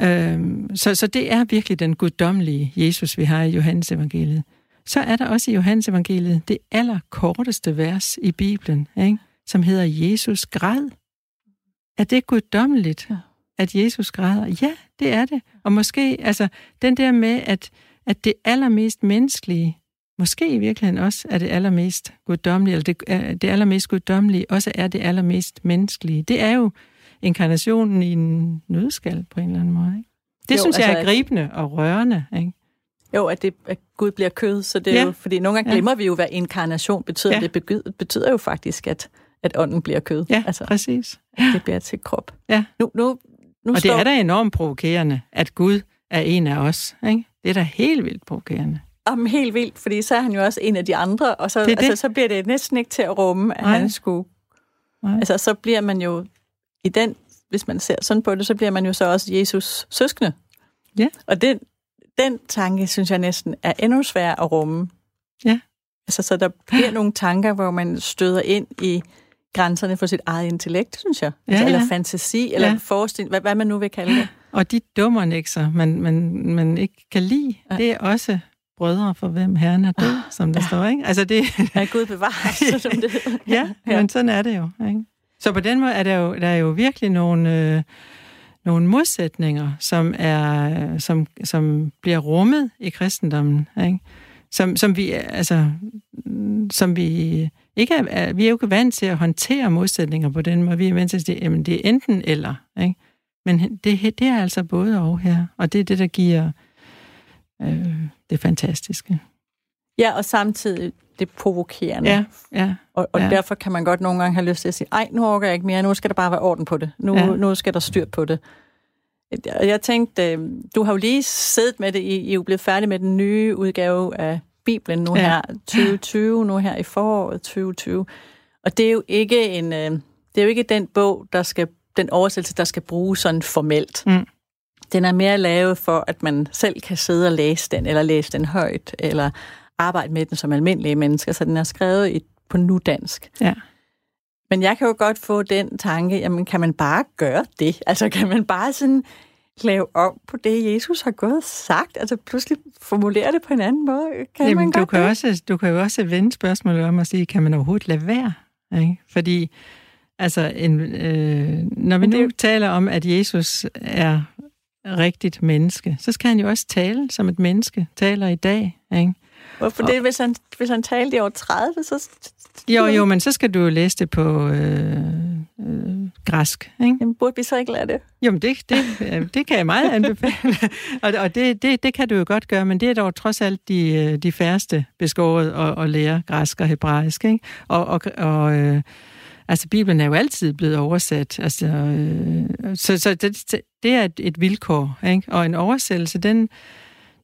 Øh, så, så det er virkelig den guddommelige Jesus, vi har i Johannes evangeliet. Så er der også i Johannes evangeliet det allerkorteste vers i Bibelen, ikke? som hedder Jesus græd. Er det guddommeligt, ja at Jesus græder? Ja, det er det. Og måske, altså, den der med, at, at det allermest menneskelige, måske i virkeligheden også er det allermest guddommelige, eller det, det allermest guddommelige også er det allermest menneskelige. Det er jo inkarnationen i en nødskal på en eller anden måde. Ikke? Det jo, synes altså, jeg er gribende og rørende. Ikke? Jo, at, det, at Gud bliver kød, så det er ja. jo, fordi nogle gange glemmer ja. vi jo, hvad inkarnation betyder. Ja. Det betyder, betyder jo faktisk, at, at ånden bliver kød. Ja, altså, præcis. Det bliver til krop. Ja. Nu, nu, nu og står... det er da enormt provokerende, at Gud er en af os. Ikke? Det er da helt vildt provokerende. Om helt vildt, fordi så er han jo også en af de andre, og så, det altså, det. så bliver det næsten ikke til at rumme, at Nej. han skulle... Nej. Altså, så bliver man jo i den, hvis man ser sådan på det, så bliver man jo så også Jesus søskende. Ja. Og den, den tanke, synes jeg næsten er endnu sværere at rumme. Ja. Altså, så der bliver nogle tanker, hvor man støder ind i grænserne for sit eget intellekt, synes jeg. Ja, altså, ja. Eller fantasi, eller ja. forestilling, hvad, hvad man nu vil kalde det. Og de dummernækser, man, man, man ikke kan lide, ja. det er også brødre for hvem herren er død, som der ja. står, ikke? Altså det... Ja, Gud bevares, som det ja, ja, men sådan er det jo, ikke? Så på den måde er der jo, der er jo virkelig nogle, øh, nogle modsætninger, som, er, som, som bliver rummet i kristendommen, ikke? Som, som vi, altså, som vi ikke er, vi er jo ikke vant til at håndtere modsætninger på den måde. Vi er vant til at sige, at det er enten eller, ikke? Men det, det er altså både og her, og det er det, der giver øh, det fantastiske. Ja, og samtidig det provokerende. Ja, ja. Og, og ja. derfor kan man godt nogle gange have lyst til at sige, ej, nu orker jeg ikke mere, nu skal der bare være orden på det. Nu, ja. nu skal der styr på det. Jeg tænkte, øh, du har jo lige siddet med det, I er jo blevet færdig med den nye udgave af Bibelen nu ja. her 2020, nu her i foråret 2020. Og det er jo ikke en, øh, det er jo ikke den bog, der skal, den oversættelse, der skal bruges sådan formelt. Mm. Den er mere lavet for, at man selv kan sidde og læse den, eller læse den højt, eller arbejde med den som almindelige mennesker. Så den er skrevet i, på nudansk. Ja. Men jeg kan jo godt få den tanke, jamen kan man bare gøre det? Altså kan man bare sådan lave om på det, Jesus har gået og sagt? Altså pludselig formulere det på en anden måde? Kan jamen, man du kan, det? også, du kan jo også vende spørgsmålet om at sige, kan man overhovedet lade være? Ikke? Fordi altså, en, øh, når vi det nu taler om, at Jesus er rigtigt menneske, så skal han jo også tale som et menneske taler i dag. Ikke? Hvorfor det, hvis han, hvis han talte i år 30, så... Jo, jo, men så skal du jo læse det på øh, øh, græsk. Ikke? Jamen, burde vi så ikke lære det? Jamen, det, det, øh, det kan jeg meget anbefale. og og det, det, det kan du jo godt gøre, men det er dog trods alt de, øh, de færreste beskåret at, at lære græsk og hebraisk. Ikke? Og, og, og øh, Altså, Bibelen er jo altid blevet oversat. Altså, øh, så så det, det er et, et vilkår, ikke? Og en oversættelse, den,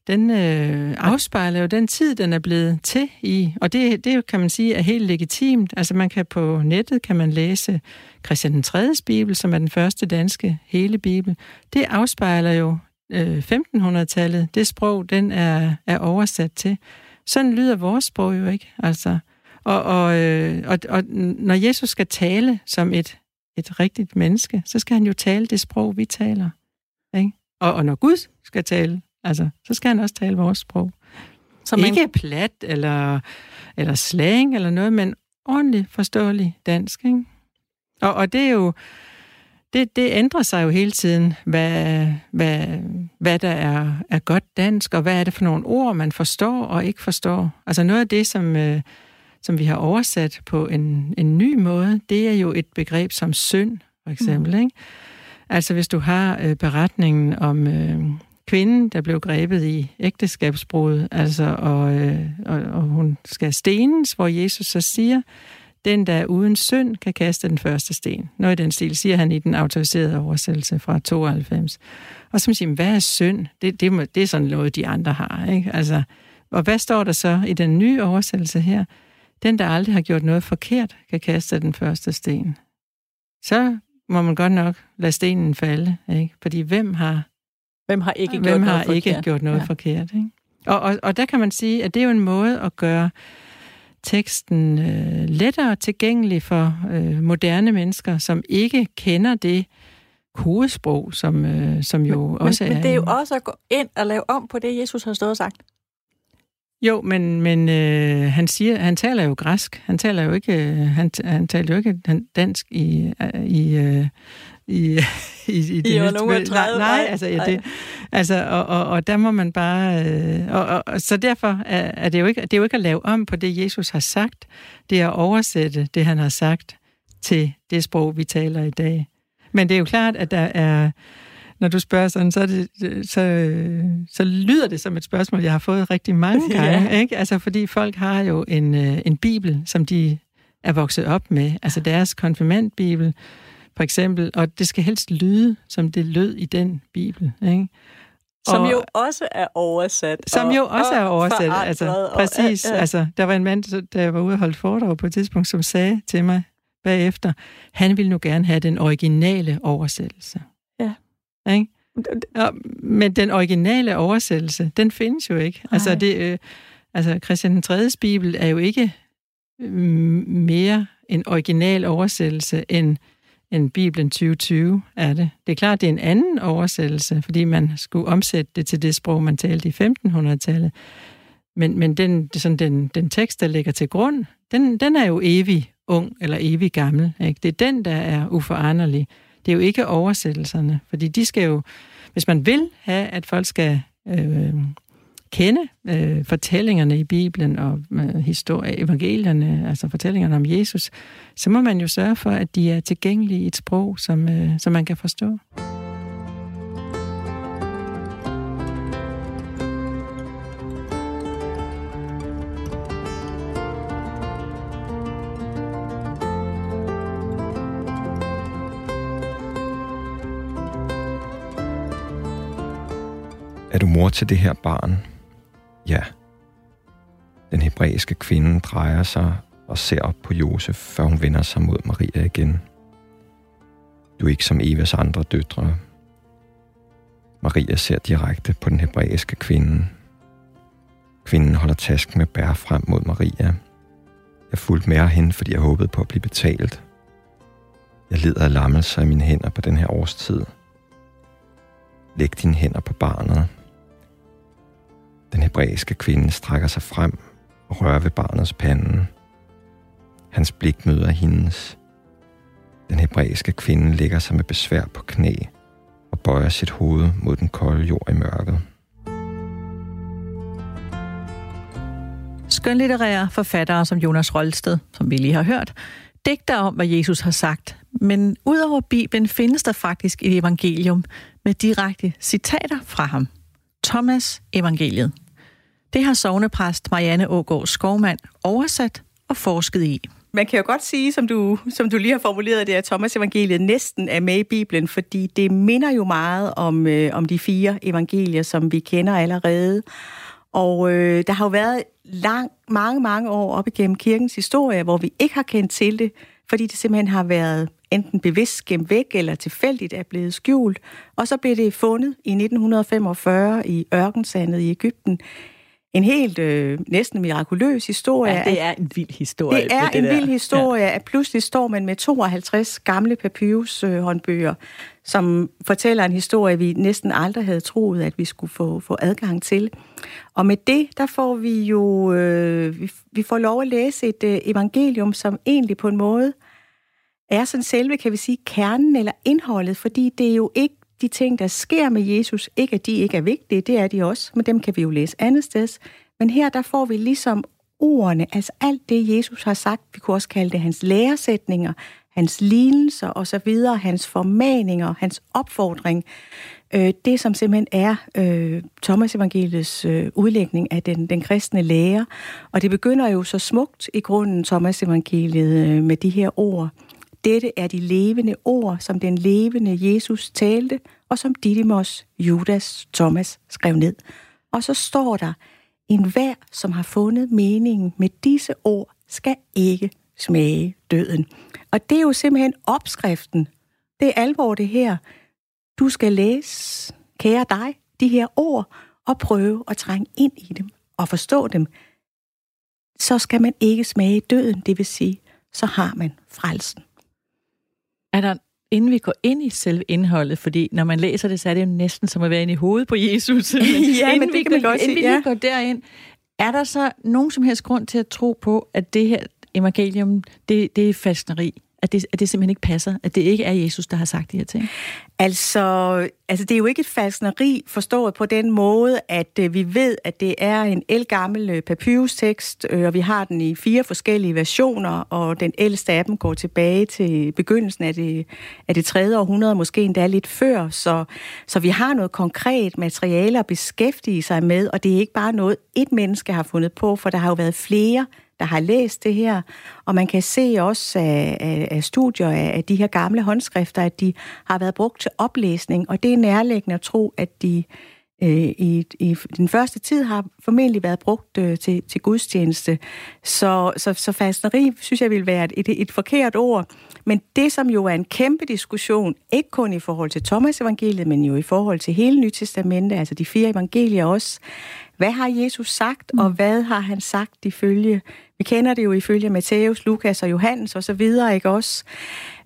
den øh, afspejler jo den tid, den er blevet til i. Og det, det kan man sige er helt legitimt. Altså, man kan på nettet kan man læse Christian den 3. bibel, som er den første danske hele bibel. Det afspejler jo øh, 1500-tallet. Det sprog, den er, er oversat til. Sådan lyder vores sprog jo ikke. Altså, og, og, øh, og, og når Jesus skal tale som et, et rigtigt menneske, så skal han jo tale det sprog, vi taler. Ikke? Og, og når Gud skal tale, altså, så skal han også tale vores sprog. Så man... Ikke plat eller, eller slang eller noget, men ordentligt forståelig dansk. Ikke? Og, og det er jo det, det ændrer sig jo hele tiden, hvad, hvad, hvad der er, er godt dansk, og hvad er det for nogle ord, man forstår og ikke forstår. Altså noget af det, som, øh, som vi har oversat på en, en ny måde, det er jo et begreb som synd, for eksempel. Mm. Ikke? Altså hvis du har øh, beretningen om øh, kvinden, der blev grebet i ægteskabsbrud, altså, og, øh, og, og hun skal stenes, hvor Jesus så siger, den, der er uden synd, kan kaste den første sten. Noget i den stil siger han i den autoriserede oversættelse fra 92. Og så siger hvad er synd? Det, det, må, det er sådan noget, de andre har. Ikke? Altså, og hvad står der så i den nye oversættelse her? Den, der aldrig har gjort noget forkert, kan kaste den første sten. Så må man godt nok lade stenen falde, ikke? Fordi hvem har, hvem har ikke hvem gjort har noget ikke forkert? gjort noget ja. forkert ikke? Og, og, og der kan man sige, at det er jo en måde at gøre teksten øh, lettere tilgængelig for øh, moderne mennesker, som ikke kender det kodesprog, som, øh, som jo men, også men, er... Men det er jo også at gå ind og lave om på det, Jesus har stået og sagt. Jo, men, men øh, han siger, han taler jo græsk. Han taler jo ikke, øh, han, han taler jo ikke dansk i, øh, i, øh, i, i, i det I næste, 30, nej, nej, altså, ja, det, altså og, og, og der må man bare... Øh, og, og, og, så derfor er, er det, jo ikke, det er jo ikke at lave om på det, Jesus har sagt. Det er at oversætte det, han har sagt, til det sprog, vi taler i dag. Men det er jo klart, at der er når du spørger sådan, så, er det, så, så lyder det som et spørgsmål, jeg har fået rigtig mange gange. Ja. Ikke? Altså, fordi folk har jo en, øh, en bibel, som de er vokset op med. Altså deres konfirmandbibel, for eksempel. Og det skal helst lyde, som det lød i den bibel. Ikke? Som og, jo også er oversat. Som og, jo også er oversat. Altså, præcis. Og, ja, ja. Altså, der var en mand, der var ude og holde foredrag på et tidspunkt, som sagde til mig bagefter, han ville nu gerne have den originale oversættelse. Ikke? Ja, men den originale oversættelse, den findes jo ikke. Altså, det, øh, altså, Christian den 3. bibel er jo ikke øh, mere en original oversættelse end, end Bibelen 2020 er det. Det er klart, det er en anden oversættelse, fordi man skulle omsætte det til det sprog, man talte i 1500-tallet. Men, men den, sådan den, den tekst, der ligger til grund, den, den er jo evig ung eller evig gammel. Ikke? Det er den, der er uforanderlig. Det er jo ikke oversættelserne, fordi de skal jo, hvis man vil have, at folk skal øh, kende øh, fortællingerne i Bibelen og øh, historie, evangelierne, altså fortællingerne om Jesus, så må man jo sørge for, at de er tilgængelige i et sprog, som, øh, som man kan forstå. Er du mor til det her barn? Ja. Den hebræiske kvinde drejer sig og ser op på Josef, før hun vender sig mod Maria igen. Du er ikke som Evas andre døtre. Maria ser direkte på den hebræiske kvinde. Kvinden holder tasken med bær frem mod Maria. Jeg fulgte med hende, fordi jeg håbede på at blive betalt. Jeg lider af lammelse i mine hænder på den her årstid. Læg dine hænder på barnet, den hebraiske kvinde strækker sig frem og rører ved barnets pande. Hans blik møder hendes. Den hebraiske kvinde ligger sig med besvær på knæ og bøjer sit hoved mod den kolde jord i mørket. Skønlitterære forfattere som Jonas Rolsted, som vi lige har hørt, digter om, hvad Jesus har sagt. Men udover Bibelen findes der faktisk et evangelium med direkte citater fra ham. Thomas evangeliet. Det har sovnepræst Marianne Ågaard Skovmand oversat og forsket i. man kan jo godt sige, som du, som du lige har formuleret det, at Thomas evangeliet næsten er med i Bibelen, fordi det minder jo meget om, øh, om de fire evangelier, som vi kender allerede. Og øh, der har jo været lang, mange, mange år op igennem kirkens historie, hvor vi ikke har kendt til det, fordi det simpelthen har været enten bevidst gemt væk eller tilfældigt er blevet skjult. Og så blev det fundet i 1945 i ørkensandet i Ægypten en helt øh, næsten mirakuløs historie. Ja, det er en vild historie. Det er det en der. vild historie, ja. at pludselig står man med 52 gamle papyrus-håndbøger, øh, som fortæller en historie, vi næsten aldrig havde troet, at vi skulle få, få adgang til. Og med det, der får vi jo øh, vi, vi får lov at læse et øh, evangelium, som egentlig på en måde er sådan selve, kan vi sige, kernen eller indholdet, fordi det er jo ikke de ting, der sker med Jesus, ikke at de ikke er vigtige, det er de også, men dem kan vi jo læse andet sted. Men her, der får vi ligesom ordene, altså alt det, Jesus har sagt, vi kunne også kalde det hans læresætninger, hans lignelser og så videre, hans formaninger, hans opfordring, øh, det som simpelthen er øh, Thomas evangeliets øh, udlægning af den, den kristne lære. Og det begynder jo så smukt i grunden, Thomas evangeliet, øh, med de her ord. Dette er de levende ord, som den levende Jesus talte, og som Didymos, Judas, Thomas skrev ned. Og så står der, en hver, som har fundet meningen med disse ord, skal ikke smage døden. Og det er jo simpelthen opskriften. Det er alvor det her. Du skal læse, kære dig, de her ord, og prøve at trænge ind i dem og forstå dem. Så skal man ikke smage døden, det vil sige, så har man frelsen. Er der, inden vi går ind i selve indholdet, fordi når man læser det, så er det jo næsten som at være inde i hovedet på Jesus. Men ja, men det kan man godt inden vi ja. lige går derind, er der så nogen som helst grund til at tro på, at det her evangelium, det, det er fastneri? At det, at det simpelthen ikke passer? At det ikke er Jesus, der har sagt de her ting? Altså, altså det er jo ikke et falsneri forstået på den måde, at øh, vi ved, at det er en elgammel øh, papyrustekst, øh, og vi har den i fire forskellige versioner, og den ældste af dem går tilbage til begyndelsen af det, af det 3. århundrede, måske endda lidt før, så, så vi har noget konkret materiale at beskæftige sig med, og det er ikke bare noget, et menneske har fundet på, for der har jo været flere, der har læst det her, og man kan se også af, af, af studier af, af de her gamle håndskrifter, at de har været brugt til oplæsning, og det er nærliggende at tro, at de øh, i, i den første tid har formentlig været brugt øh, til, til gudstjeneste. Så, så, så fastneri synes jeg vil være et, et, et forkert ord. Men det, som jo er en kæmpe diskussion, ikke kun i forhold til Thomas evangeliet, men jo i forhold til hele Nytestamentet, altså de fire evangelier også, hvad har Jesus sagt, og hvad har han sagt ifølge vi kender det jo ifølge Matthæus, Lukas og Johannes og så videre, ikke også?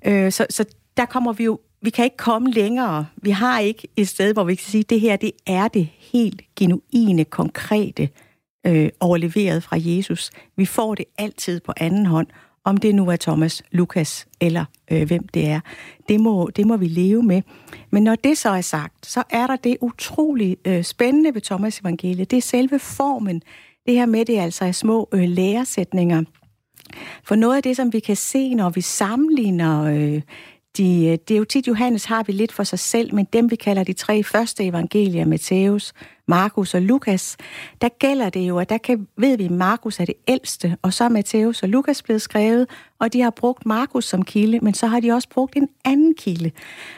Øh, så, så der kommer vi jo, vi kan ikke komme længere. Vi har ikke et sted, hvor vi kan sige, at det her, det er det helt genuine, konkrete, øh, overleveret fra Jesus. Vi får det altid på anden hånd, om det nu er Thomas, Lukas eller øh, hvem det er. Det må, det må vi leve med. Men når det så er sagt, så er der det utrolig øh, spændende ved Thomas evangeliet. Det er selve formen, det her med, det er altså er små øh, læresætninger. For noget af det, som vi kan se, når vi sammenligner øh, de, øh, det er jo tit, Johannes har vi lidt for sig selv, men dem vi kalder de tre første evangelier, Matthæus, Markus og Lukas, der gælder det jo, at der kan, ved vi, at Markus er det ældste, og så er Matthæus og Lukas blevet skrevet, og de har brugt Markus som kilde, men så har de også brugt en anden kilde,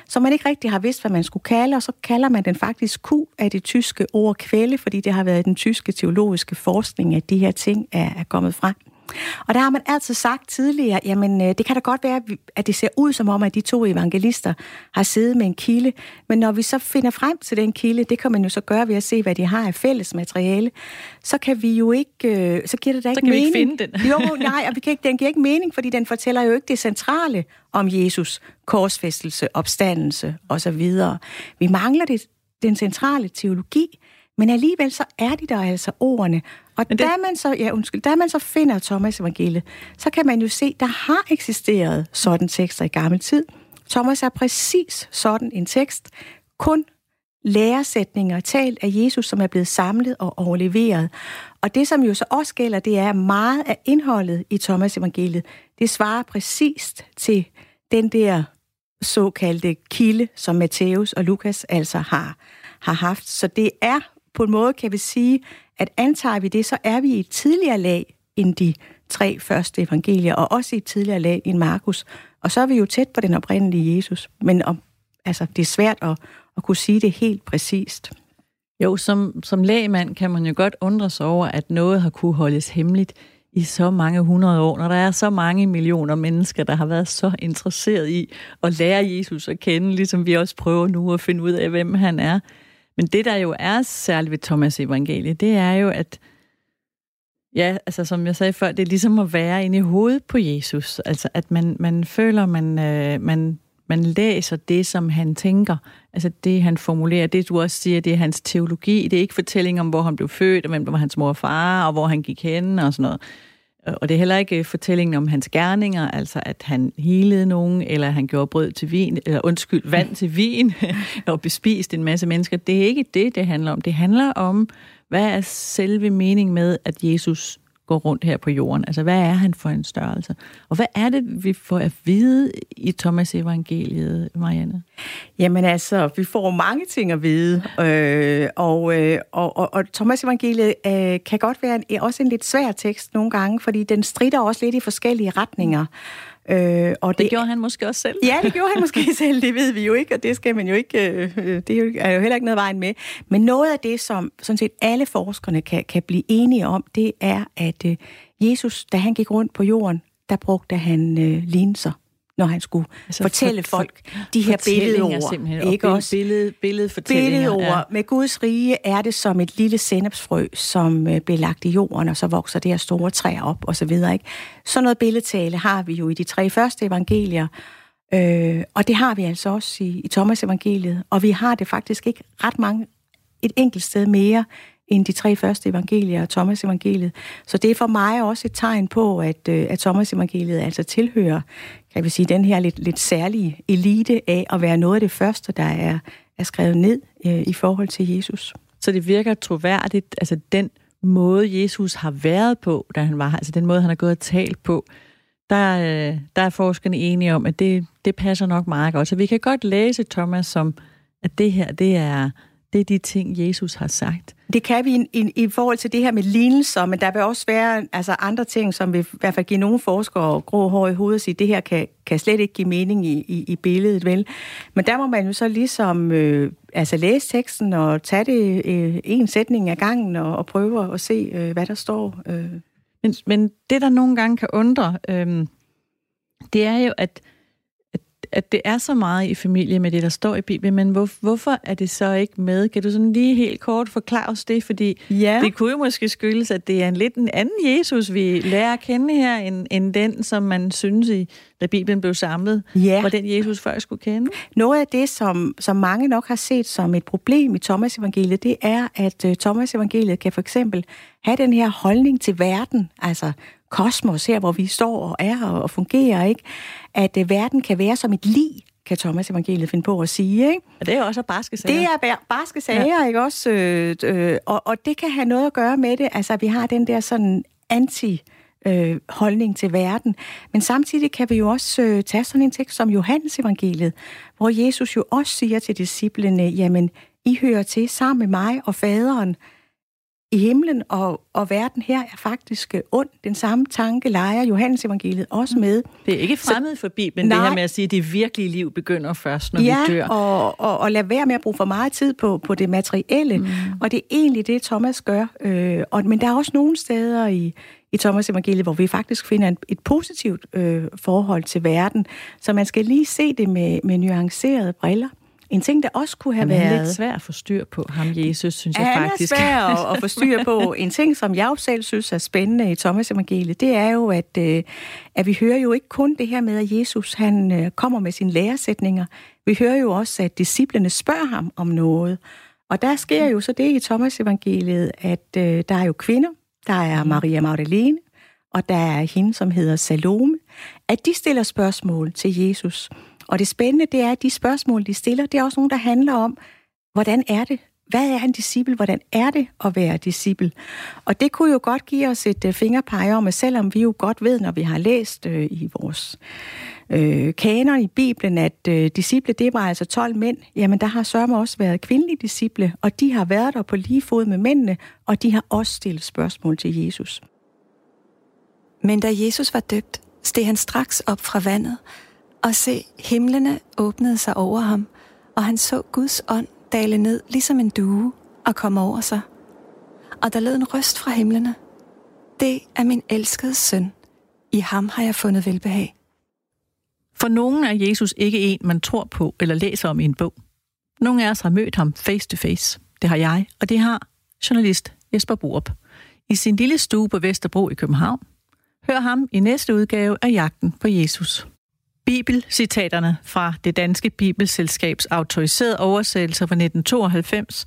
som man ikke rigtig har vidst, hvad man skulle kalde, og så kalder man den faktisk Q af det tyske ord kvæle, fordi det har været den tyske teologiske forskning, at de her ting er, er kommet frem. Og der har man altid sagt tidligere, jamen øh, det kan da godt være, at det ser ud som om, at de to evangelister har siddet med en kilde, men når vi så finder frem til den kilde, det kan man jo så gøre ved at se, hvad de har af fælles materiale, så kan vi jo ikke, øh, så giver det da ikke så kan mening. vi ikke finde den. jo, nej, og vi kan ikke, den giver ikke mening, fordi den fortæller jo ikke det centrale om Jesus, korsfæstelse, opstandelse osv. Vi mangler det, den centrale teologi, men alligevel så er de der altså ordene. Og det... da man så, ja, undskyld, da man så finder Thomas evangeliet, så kan man jo se, der har eksisteret sådan tekster i gammel tid. Thomas er præcis sådan en tekst, kun læresætninger talt af Jesus, som er blevet samlet og overleveret. Og det, som jo så også gælder, det er meget af indholdet i Thomas evangeliet. Det svarer præcist til den der såkaldte kilde, som Matthæus og Lukas altså har, har haft. Så det er på en måde, kan vi sige, at antager vi det, så er vi i et tidligere lag end de tre første evangelier, og også i et tidligere lag i Markus. Og så er vi jo tæt på den oprindelige Jesus. Men om, altså, det er svært at, at kunne sige det helt præcist. Jo, som, som lægmand kan man jo godt undre sig over, at noget har kunne holdes hemmeligt i så mange hundrede år, når der er så mange millioner mennesker, der har været så interesseret i at lære Jesus at kende, ligesom vi også prøver nu at finde ud af, hvem han er. Men det, der jo er særligt ved Thomas evangeliet, det er jo, at Ja, altså som jeg sagde før, det er ligesom at være inde i hovedet på Jesus. Altså at man, man føler, man, øh, man, man læser det, som han tænker. Altså det, han formulerer. Det, du også siger, det er hans teologi. Det er ikke fortælling om, hvor han blev født, og hvem der var hans mor og far, og hvor han gik hen og sådan noget. Og det er heller ikke øh, fortællingen om hans gerninger, altså at han helede nogen, eller han gjorde brød til vin, eller undskyld, vand til vin, og bespiste en masse mennesker. Det er ikke det, det handler om. Det handler om, hvad er selve meningen med, at Jesus går rundt her på jorden? Altså, hvad er han for en størrelse? Og hvad er det, vi får at vide i Thomas evangeliet, Marianne? Jamen altså, vi får mange ting at vide, øh, og, øh, og, og, og Thomas evangeliet øh, kan godt være en, også en lidt svær tekst nogle gange, fordi den strider også lidt i forskellige retninger. Øh, og det, det gjorde han måske også selv. Ja, det gjorde han måske selv, det ved vi jo ikke, og det skal man jo ikke, øh, det er jo heller ikke noget vejen med. Men noget af det, som sådan set alle forskerne kan, kan blive enige om, det er, at øh, Jesus, da han gik rundt på jorden, der brugte han øh, linser når han skulle altså fortælle for, folk for, de her billedord. Ikke også? Billed, billedfortællinger. Billedord. Ja. Med Guds rige er det som et lille sennepsfrø, som øh, bliver lagt i jorden, og så vokser det her store træer op, og så videre. Ikke? Sådan noget billedtale har vi jo i de tre første evangelier, øh, og det har vi altså også i, i Thomas evangeliet, og vi har det faktisk ikke ret mange, et enkelt sted mere end de tre første evangelier og Thomas evangeliet. Så det er for mig også et tegn på, at, øh, at Thomas evangeliet altså tilhører, kan vi sige, den her lidt, lidt særlige elite af at være noget af det første, der er, er skrevet ned øh, i forhold til Jesus. Så det virker troværdigt, altså den måde, Jesus har været på, da han var altså den måde, han har gået og talt på, der, øh, der er forskerne enige om, at det, det passer nok meget godt. Så vi kan godt læse Thomas som, at det her, det er, det er de ting, Jesus har sagt. Det kan vi i, i, i forhold til det her med lignelser, men der vil også være altså andre ting, som vil i hvert fald give nogle forskere grå hår i hovedet og sige, at det her kan, kan slet ikke give mening i, i, i billedet, vel? Men der må man jo så ligesom øh, altså læse teksten og tage det øh, en sætning af gangen og, og prøve at se, øh, hvad der står. Øh. Men, men det, der nogle gange kan undre, øh, det er jo, at at det er så meget i familie med det, der står i Bibelen, men hvor, hvorfor er det så ikke med? Kan du sådan lige helt kort forklare os det? Fordi ja. det kunne jo måske skyldes, at det er en lidt en anden Jesus, vi lærer at kende her, end, end den, som man synes, i, da Bibelen blev samlet, ja. var den Jesus før skulle kende. Noget af det, som, som mange nok har set som et problem i Thomas evangeliet, det er, at uh, Thomas evangeliet kan for eksempel have den her holdning til verden, altså kosmos her, hvor vi står og er og fungerer, ikke? at uh, verden kan være som et lig, kan Thomas evangeliet finde på at sige. Ikke? Og det er også barske sager. Det er barske sager, ja. ikke også? Øh, øh, og, og det kan have noget at gøre med det. Altså, vi har den der sådan anti øh, holdning til verden. Men samtidig kan vi jo også øh, tage sådan en tekst som Johannes evangeliet, hvor Jesus jo også siger til disciplene, jamen, I hører til sammen med mig og faderen, i himlen og, og verden her er faktisk øh, ond. Den samme tanke leger Johannes evangeliet også mm. med. Det er ikke fremmed for Bibelen, Nej. det her med at sige, at det virkelige liv begynder først, når ja, vi dør. Og, og, og lade være med at bruge for meget tid på, på det materielle. Mm. Og det er egentlig det, Thomas gør. Øh, og, men der er også nogle steder i, i Thomas evangeliet, hvor vi faktisk finder et, positivt øh, forhold til verden. Så man skal lige se det med, med nuancerede briller. En ting, der også kunne have Jamen, været... Han er lidt svær at få styr på, ham Jesus, synes jeg faktisk. Han er svær at, at få styr på. En ting, som jeg selv synes er spændende i Thomas evangeliet, det er jo, at, øh, at vi hører jo ikke kun det her med, at Jesus han øh, kommer med sine læresætninger. Vi hører jo også, at disciplene spørger ham om noget. Og der sker jo så det i Thomas evangeliet, at øh, der er jo kvinder, der er. Maria Magdalene, og der er hende, som hedder Salome, at de stiller spørgsmål til Jesus. Og det spændende, det er, at de spørgsmål, de stiller, det er også nogle, der handler om, hvordan er det? Hvad er en disciple? Hvordan er det at være disciple? Og det kunne jo godt give os et uh, fingerpege om, at selvom vi jo godt ved, når vi har læst øh, i vores øh, kanon i Bibelen, at øh, disciple, det var altså 12 mænd, jamen der har sørme også været kvindelige disciple, og de har været der på lige fod med mændene, og de har også stillet spørgsmål til Jesus. Men da Jesus var døbt, steg han straks op fra vandet, og se, himlene åbnede sig over ham, og han så Guds ånd dale ned ligesom en due og komme over sig. Og der lød en røst fra himlene. Det er min elskede søn. I ham har jeg fundet velbehag. For nogen er Jesus ikke en, man tror på eller læser om i en bog. Nogle af os har mødt ham face to face. Det har jeg, og det har journalist Jesper Borup. I sin lille stue på Vesterbro i København. Hør ham i næste udgave af Jagten på Jesus. Bibelcitaterne fra det danske bibelselskabs autoriserede oversættelse fra 1992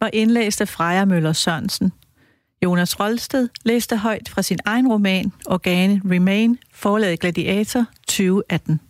var indlæst af Freja Møller Sørensen. Jonas Rolsted læste højt fra sin egen roman Organe Remain, forlaget Gladiator 2018.